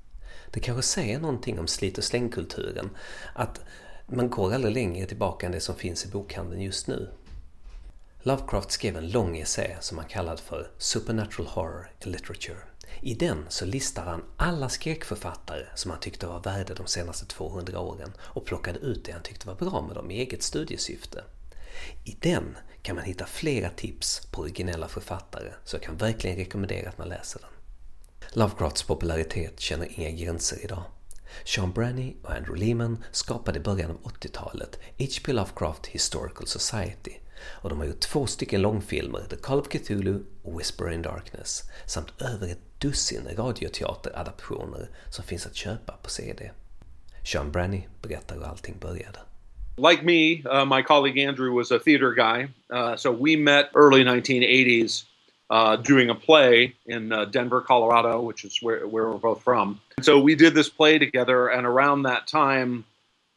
Det kanske säger någonting om slit och slängkulturen, att man går aldrig längre tillbaka än det som finns i bokhandeln just nu. Lovecraft skrev en lång essä som han kallade för Supernatural Horror in Literature. I den så listar han alla skräckförfattare som han tyckte var värda de senaste 200 åren och plockade ut det han tyckte var bra med dem i eget studiesyfte. I den kan man hitta flera tips på originella författare så jag kan verkligen rekommendera att man läser den. Lovecrafts popularitet känner inga gränser idag. Sean Branny och Andrew Lehman skapade i början av 80-talet H.P. Lovecraft Historical Society och de har gjort två stycken långfilmer, The Call of Cthulhu och Whisper in Darkness, samt över ett dussin radioteateradaptioner som finns att köpa på CD. Sean Branny berättar hur allting började. Like me, uh, my colleague Andrew was a theater guy, uh, so we met early 1980s uh, doing a play in uh, Denver, Colorado, which is where, where we're both from. And so we did this play together, and around that time,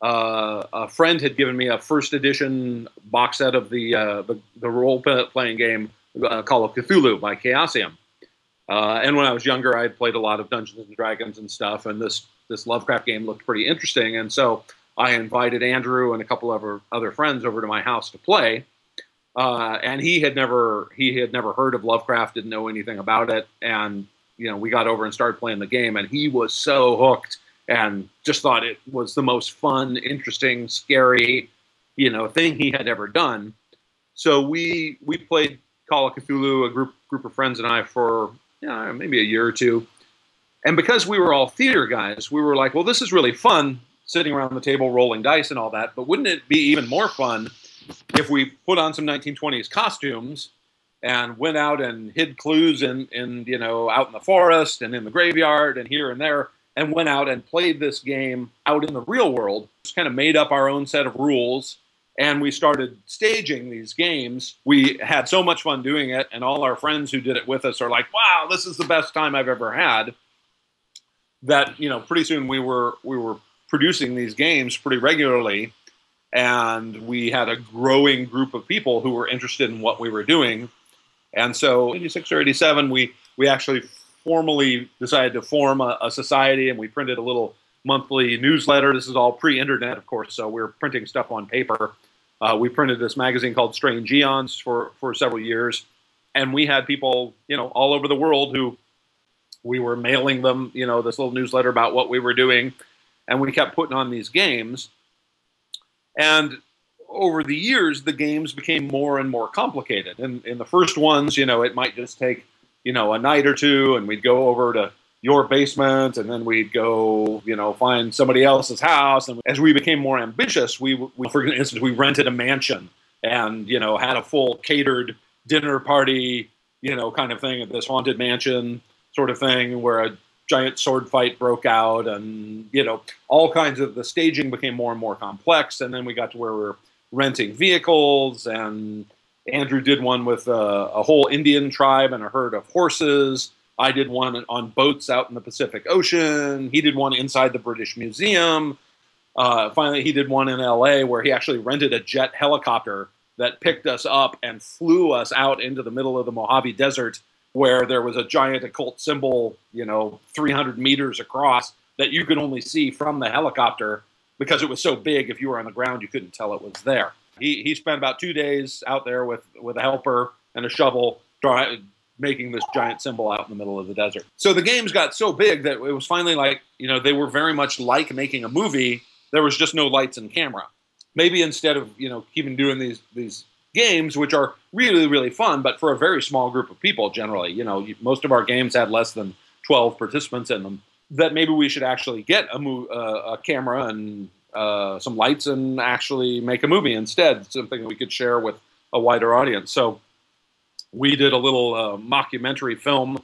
uh, a friend had given me a first edition box set of the uh, the, the role playing game Call of Cthulhu by Chaosium. And when I was younger, I had played a lot of Dungeons and Dragons and stuff, and this this Lovecraft game looked pretty interesting. And so I invited Andrew and a couple of other friends over to my house to play. Uh, and he had never he had never heard of Lovecraft, didn't know anything about it, and you know we got over and started playing the game, and he was so hooked and just thought it was the most fun, interesting, scary, you know, thing he had ever done. So we we played Call of Cthulhu, a group group of friends and I, for you know, maybe a year or two. And because we were all theater guys, we were like, well, this is really fun sitting around the table rolling dice and all that. But wouldn't it be even more fun if we put on some 1920s costumes and went out and hid clues in, in you know out in the forest and in the graveyard and here and there and went out and played this game out in the real world. Just kind of made up our own set of rules and we started staging these games. We had so much fun doing it, and all our friends who did it with us are like, "Wow, this is the best time I've ever had." That you know, pretty soon we were we were producing these games pretty regularly, and we had a growing group of people who were interested in what we were doing. And so, 86 or 87, we we actually formally decided to form a, a, society and we printed a little monthly newsletter. This is all pre internet, of course, so we are printing stuff on paper. Uh, we printed this magazine called Strange Eons for, for several years. And we had people, you know, all over the world who we were mailing them, you know, this little newsletter about what we were doing. And we kept putting on these games. And over the years, the games became more and more complicated. And in the first ones, you know, it might just take you know, a night or two, and we'd go over to your basement, and then we'd go, you know, find somebody else's house. And as we became more ambitious, we, we for instance, we rented a mansion and you know had a full catered dinner party, you know, kind of thing at this haunted mansion sort of thing where a giant sword fight broke out, and you know, all kinds of the staging became more and more complex, and then we got to where we we're renting vehicles and Andrew did one with a, a, whole Indian tribe and a herd of horses. I did one on boats out in the Pacific Ocean. He did one inside the British Museum. Uh, finally, he did one in LA where he actually rented a jet helicopter that picked us up and flew us out into the middle of the Mojave Desert where there was a giant occult symbol, you know, 300 meters across that you could only see from the helicopter because it was so big. If you were on the ground, you couldn't tell it was there he, he spent about two days out there with, with a helper and a shovel dry, making this giant symbol out in the middle of the desert. So the games got so big that it was finally like, you know, they were very much like making a movie. There was just no lights and camera. Maybe instead of, you know, keeping doing these these games, which are really, really fun, but for a very small group of people generally, you know, most of our games had less than 12 participants in them, that maybe we should actually get a, mo- uh, a camera and uh, some lights and actually make a movie instead, something we could share with a wider audience. So we did a little uh, mockumentary film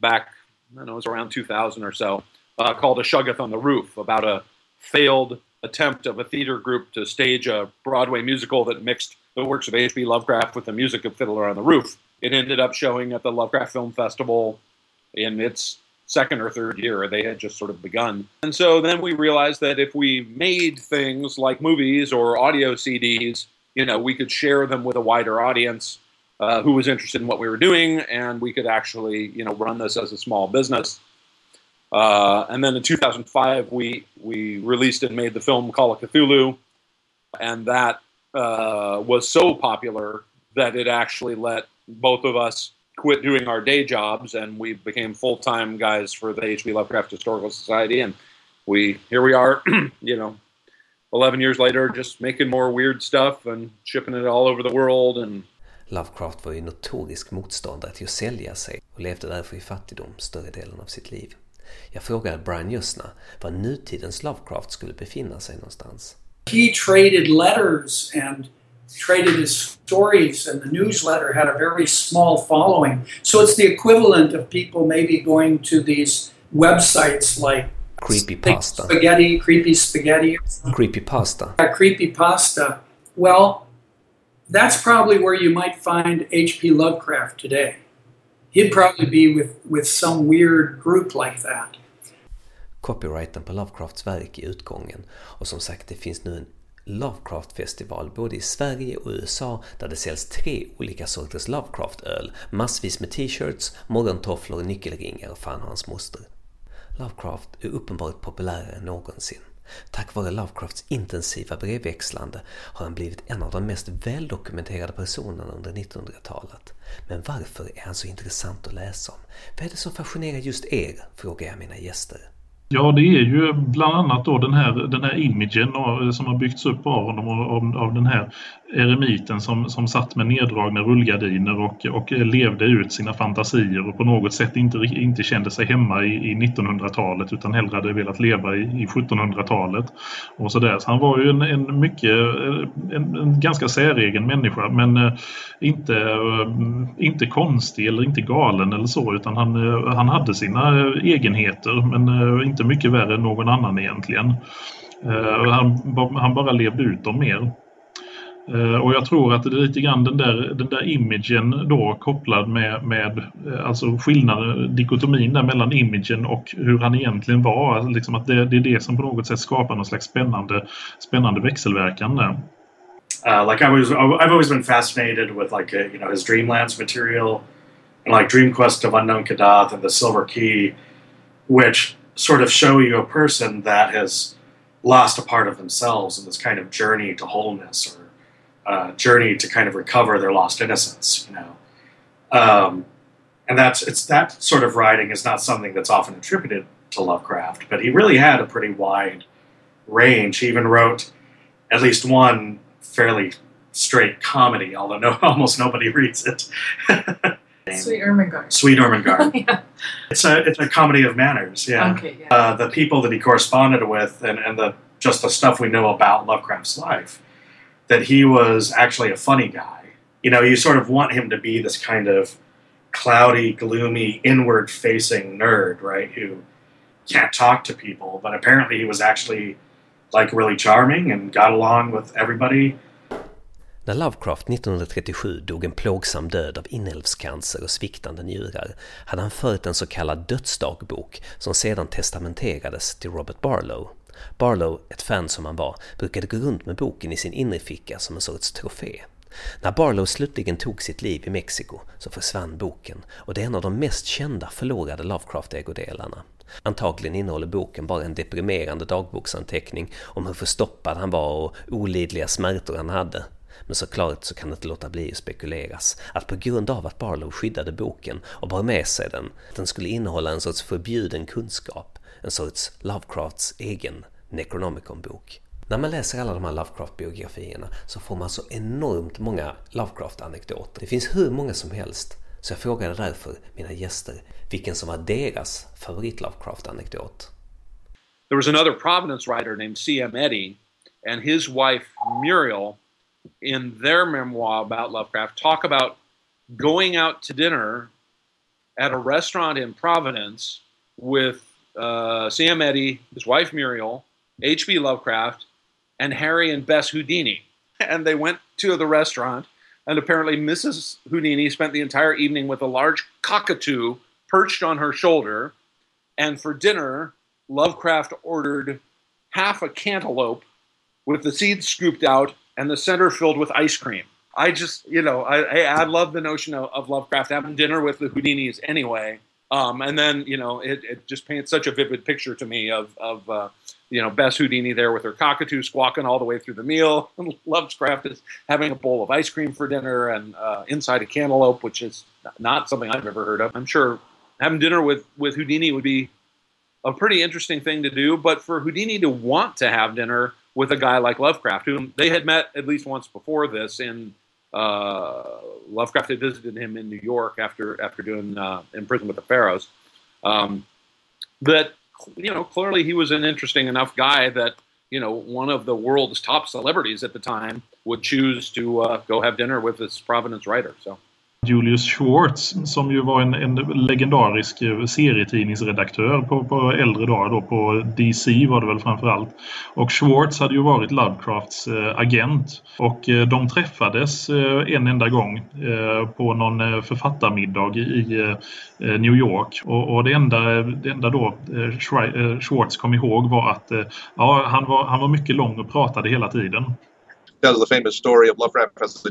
back, I don't know, it was around 2000 or so, uh, called A Shoggoth on the Roof about a failed attempt of a theater group to stage a Broadway musical that mixed the works of H.P. Lovecraft with the music of Fiddler on the Roof. It ended up showing at the Lovecraft Film Festival in its second or third year. They had just sort of begun. And so then we realized that if we made things like movies or audio CDs, you know, we could share them with a wider audience uh, who was interested in what we were doing, and we could actually, you know, run this as a small business. Uh, and then in 2005, we we released and made the film Call of Cthulhu, and that uh, was so popular that it actually let both of us quit doing our day jobs, and we became full time guys for the H.P. Lovecraft Historical Society, and we here we are, [CLEARS THROAT] you know, 11 years later, just making more weird stuff and shipping it all over the world and Lovecraft var ju notorisk motståndare till att sälja sig och levde därför i fattigdom större delen av sitt liv. Jag frågade Brian Yuzna var nutidens Lovecraft skulle befinna sig någonstans. He traded letters and traded his stories and the newsletter had a very small following. So it's the equivalent of people maybe going to these websites like Creepy pasta. Spaghetti, creepy spaghetti. Creepy pasta. Uh, creepy pasta. Well, that's probably where you might find H.P. Lovecraft today. He'd probably be with, with some weird group like that. Copyrighten på Lovecrafts verk i utgången och som sagt det finns nu en Lovecraft-festival både i Sverige och USA där det säljs tre olika sorters Lovecraft-öl, massvis med t-shirts, morgontofflor, nyckelringar och fan hans moster. Lovecraft är uppenbart populärare än någonsin. Tack vare Lovecrafts intensiva brevväxlande har han blivit en av de mest väldokumenterade personerna under 1900-talet. Men varför är han så intressant att läsa om? Vad är det som fascinerar just er? frågar jag mina gäster. Ja, det är ju bland annat då den här, den här imagen eh, som har byggts upp av honom av, av den här eremiten som, som satt med neddragna rullgardiner och, och levde ut sina fantasier och på något sätt inte, inte kände sig hemma i, i 1900-talet utan hellre hade velat leva i, i 1700-talet. Och så, där. så han var ju en, en mycket, eh, en, en, ganska säregen människa men eh, inte, inte konstig eller inte galen eller så utan han, han hade sina egenheter men inte mycket värre än någon annan egentligen. Eh, han, han bara levde ut dem mer. Eh, och jag tror att det är lite grann den där, den där imagen då kopplad med, med eh, alltså skillnaden, dikotomin där mellan imagen och hur han egentligen var. Alltså liksom att det, det är det som på något sätt skapar någon slags spännande, spännande växelverkan där. Uh, like I was, I've always been fascinated with like a, you know his Dreamlands material and like Dream Quest of Unknown Kadath and the Silver Key, which sort of show you a person that has lost a part of themselves in this kind of journey to wholeness or uh, journey to kind of recover their lost innocence, you know. Um, and that's it's that sort of writing is not something that's often attributed to Lovecraft, but he really had a pretty wide range. He even wrote at least one fairly straight comedy, although no, [LAUGHS] almost nobody reads it. [LAUGHS] Sweet Ermengarde. Sweet Ermengarde. [LAUGHS] yeah. It's a it's a comedy of manners. Yeah. Okay. Yeah. Uh, the people that he corresponded with, and, and the just the stuff we know about Lovecraft's life, that he was actually a funny guy. You know, you sort of want him to be this kind of cloudy, gloomy, inward facing nerd, right? Who can't talk to people, but apparently he was actually like really charming and got along with everybody. När Lovecraft 1937 dog en plågsam död av inälvscancer och sviktande njurar hade han fört en så kallad dödsdagbok som sedan testamenterades till Robert Barlow. Barlow, ett fan som han var, brukade gå runt med boken i sin innerficka som en sorts trofé. När Barlow slutligen tog sitt liv i Mexiko så försvann boken och det är en av de mest kända förlorade Lovecraft-ägodelarna. Antagligen innehåller boken bara en deprimerande dagboksanteckning om hur förstoppad han var och olidliga smärtor han hade. Men såklart så kan det inte låta bli att spekuleras att på grund av att Barlow skyddade boken och bar med sig den, att den skulle innehålla en sorts förbjuden kunskap, en sorts Lovecrafts egen Necronomicon-bok. När man läser alla de här Lovecraft-biografierna så får man så enormt många Lovecraft-anekdoter. Det finns hur många som helst. Så jag frågade därför mina gäster vilken som var deras favorit Lovecraft-anekdot. There was another Providence writer named C.M. Eddy and his wife Muriel in their memoir about Lovecraft talk about going out to dinner at a restaurant in Providence with uh, Sam Eddy, his wife Muriel, H.P. Lovecraft, and Harry and Bess Houdini. [LAUGHS] And they went to the restaurant, and apparently Mrs. Houdini spent the entire evening with a large cockatoo perched on her shoulder. And for dinner, Lovecraft ordered half a cantaloupe with the seeds scooped out and the center filled with ice cream. I just, you know, I, I love the notion of, of Lovecraft having dinner with the Houdinis anyway. Um, and then, you know, it, it, just paints such a vivid picture to me of, of uh, you know, Bess Houdini there with her cockatoo squawking all the way through the meal. [LAUGHS] Lovecraft is having a bowl of ice cream for dinner and uh, inside a cantaloupe, which is not something I've ever heard of. I'm sure having dinner with, with Houdini would be a pretty interesting thing to do. But for Houdini to want to have dinner with a guy like Lovecraft, whom they had met at least once before this in uh, Lovecraft had visited him in New York after after doing uh, Imprisoned with the Pharaohs. Um, that you know clearly he was an interesting enough guy that you know one of the world's top celebrities at the time would choose to uh, go have dinner with this Providence writer. So. Julius Schwartz som ju var en, en legendarisk serietidningsredaktör på, på äldre dagar då på DC var det väl framförallt. Och Schwartz hade ju varit Lovecrafts eh, agent och eh, de träffades eh, en enda gång på någon författarmiddag i New York och, och, det, enda, det enda då Schwartz kom ihåg var att ja, han, var, han var mycket lång och pratade hela tiden. tells the famous story of Lovecraft as a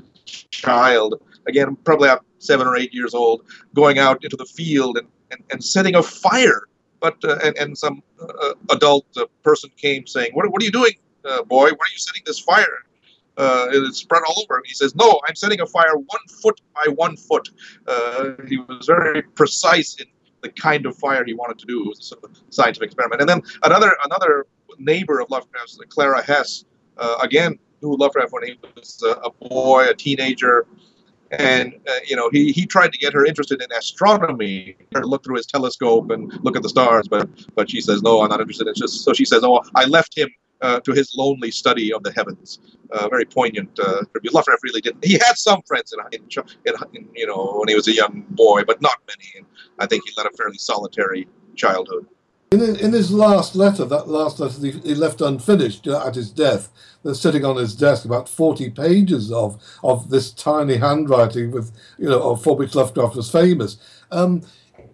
child, again, probably about seven or eight years old, going out into the field and, and, and setting a fire. But uh, and, and some uh, adult uh, person came saying, "What, what are you doing, uh, boy? Why are you setting this fire?" Uh, it's spread all over. And he says, "No, I'm setting a fire one foot by one foot." Uh, he was very precise in the kind of fire he wanted to do. It was a sort of scientific experiment. And then another another neighbor of Lovecraft's, Clara Hess, again knew Lovecraft when he was a boy, a teenager, and uh, you know he, he tried to get her interested in astronomy. Look through his telescope and look at the stars but but she says no i'm not interested. It's just so she says oh i left him uh, to his lonely study of the heavens. Uh, very poignant uh, Lovecraft really didn't he had some friends in, in, in, you know when he was a young boy but not many. And i think he led a fairly solitary childhood in, in his last letter, that last letter he, he left unfinished at his death, there's sitting on his desk about 40 pages of, of this tiny handwriting with, you know, for which Lovecraft was famous. Um,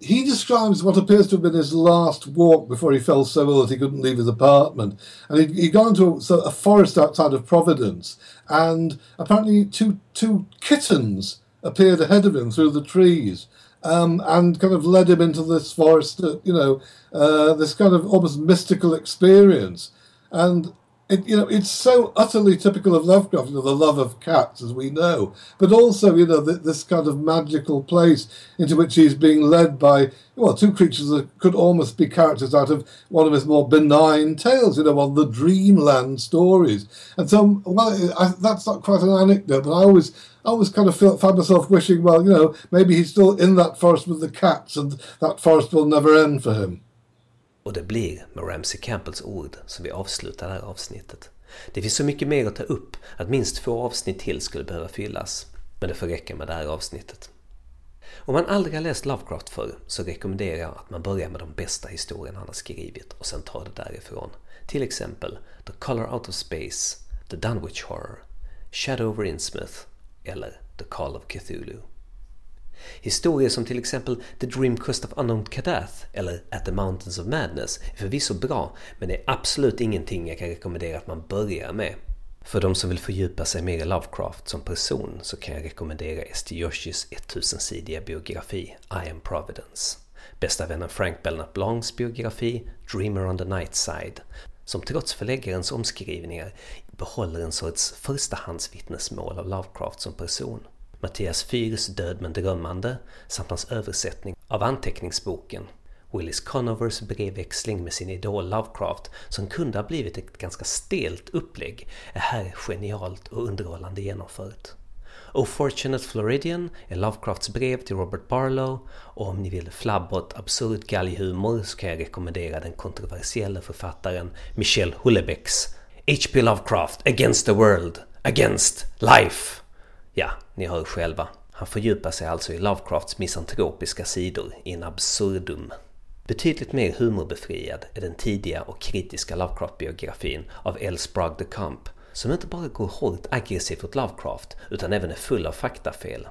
he describes what appears to have been his last walk before he fell so ill that he couldn't leave his apartment. And he'd, he'd gone to a, a forest outside of Providence, and apparently two, two kittens appeared ahead of him through the trees um, and kind of led him into this forest, you know, uh, this kind of almost mystical experience. And it, you know, it's so utterly typical of Lovecraft, you know, the love of cats, as we know, but also, you know, this kind of magical place into which he's being led by, well, two creatures that could almost be characters out of one of his more benign tales, you know, one of the dreamland stories. And so, well, I, that's not quite an anecdote, but I always, I always kind of found myself wishing, well, you know, maybe he's still in that forest with the cats, and that forest will never end for him. Och det blir med Ramsey Campbells ord som vi avslutar det här avsnittet. Det finns så mycket mer att ta upp att minst två avsnitt till skulle behöva fyllas. Men det får räcka med det här avsnittet. Om man aldrig har läst Lovecraft förr så rekommenderar jag att man börjar med de bästa historierna han har skrivit och sen tar det därifrån. Till exempel The Color Out of Space, The Dunwich Horror, Shadow over Innsmouth eller The Call of Cthulhu. Historier som till exempel The Dream Quest of Unknown Kadath eller At the Mountains of Madness är förvisso bra, men det är absolut ingenting jag kan rekommendera att man börjar med. För de som vill fördjupa sig mer i Lovecraft som person så kan jag rekommendera Esti Yoshis 1000-sidiga biografi I am Providence. Bästa vännen Frank Belknap Longs biografi Dreamer on the Night Side som trots förläggarens omskrivningar behåller en sorts förstahandsvittnesmål av Lovecraft som person. Mattias Fyrs Död men drömmande samt hans översättning av anteckningsboken Willis Conovers brevväxling med sin idol Lovecraft som kunde ha blivit ett ganska stelt upplägg är här genialt och underhållande genomfört. O Fortunate Floridian är Lovecrafts brev till Robert Barlow och om ni vill flabbot absurd galghumor så kan jag rekommendera den kontroversiella författaren Michel Houellebecqs H.P. Lovecraft Against the World, Against Life. Ja, ni hör själva. Han fördjupar sig alltså i Lovecrafts misantropiska sidor in absurdum. Betydligt mer humorbefriad är den tidiga och kritiska Lovecraft-biografin av L. Sprague de Camp som inte bara går hårt aggressivt åt Lovecraft utan även är full av faktafel.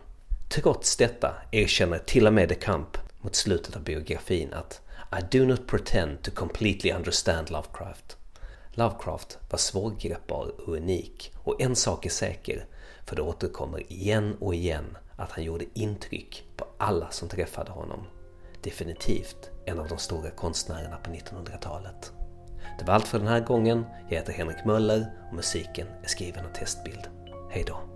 Trots detta erkänner till och med de Camp mot slutet av biografin att I do not pretend to completely understand Lovecraft. Lovecraft var svårgreppbar och unik och en sak är säker, för det återkommer igen och igen att han gjorde intryck på alla som träffade honom. Definitivt en av de stora konstnärerna på 1900-talet. Det var allt för den här gången. Jag heter Henrik Möller och musiken är skriven av Testbild. Hejdå!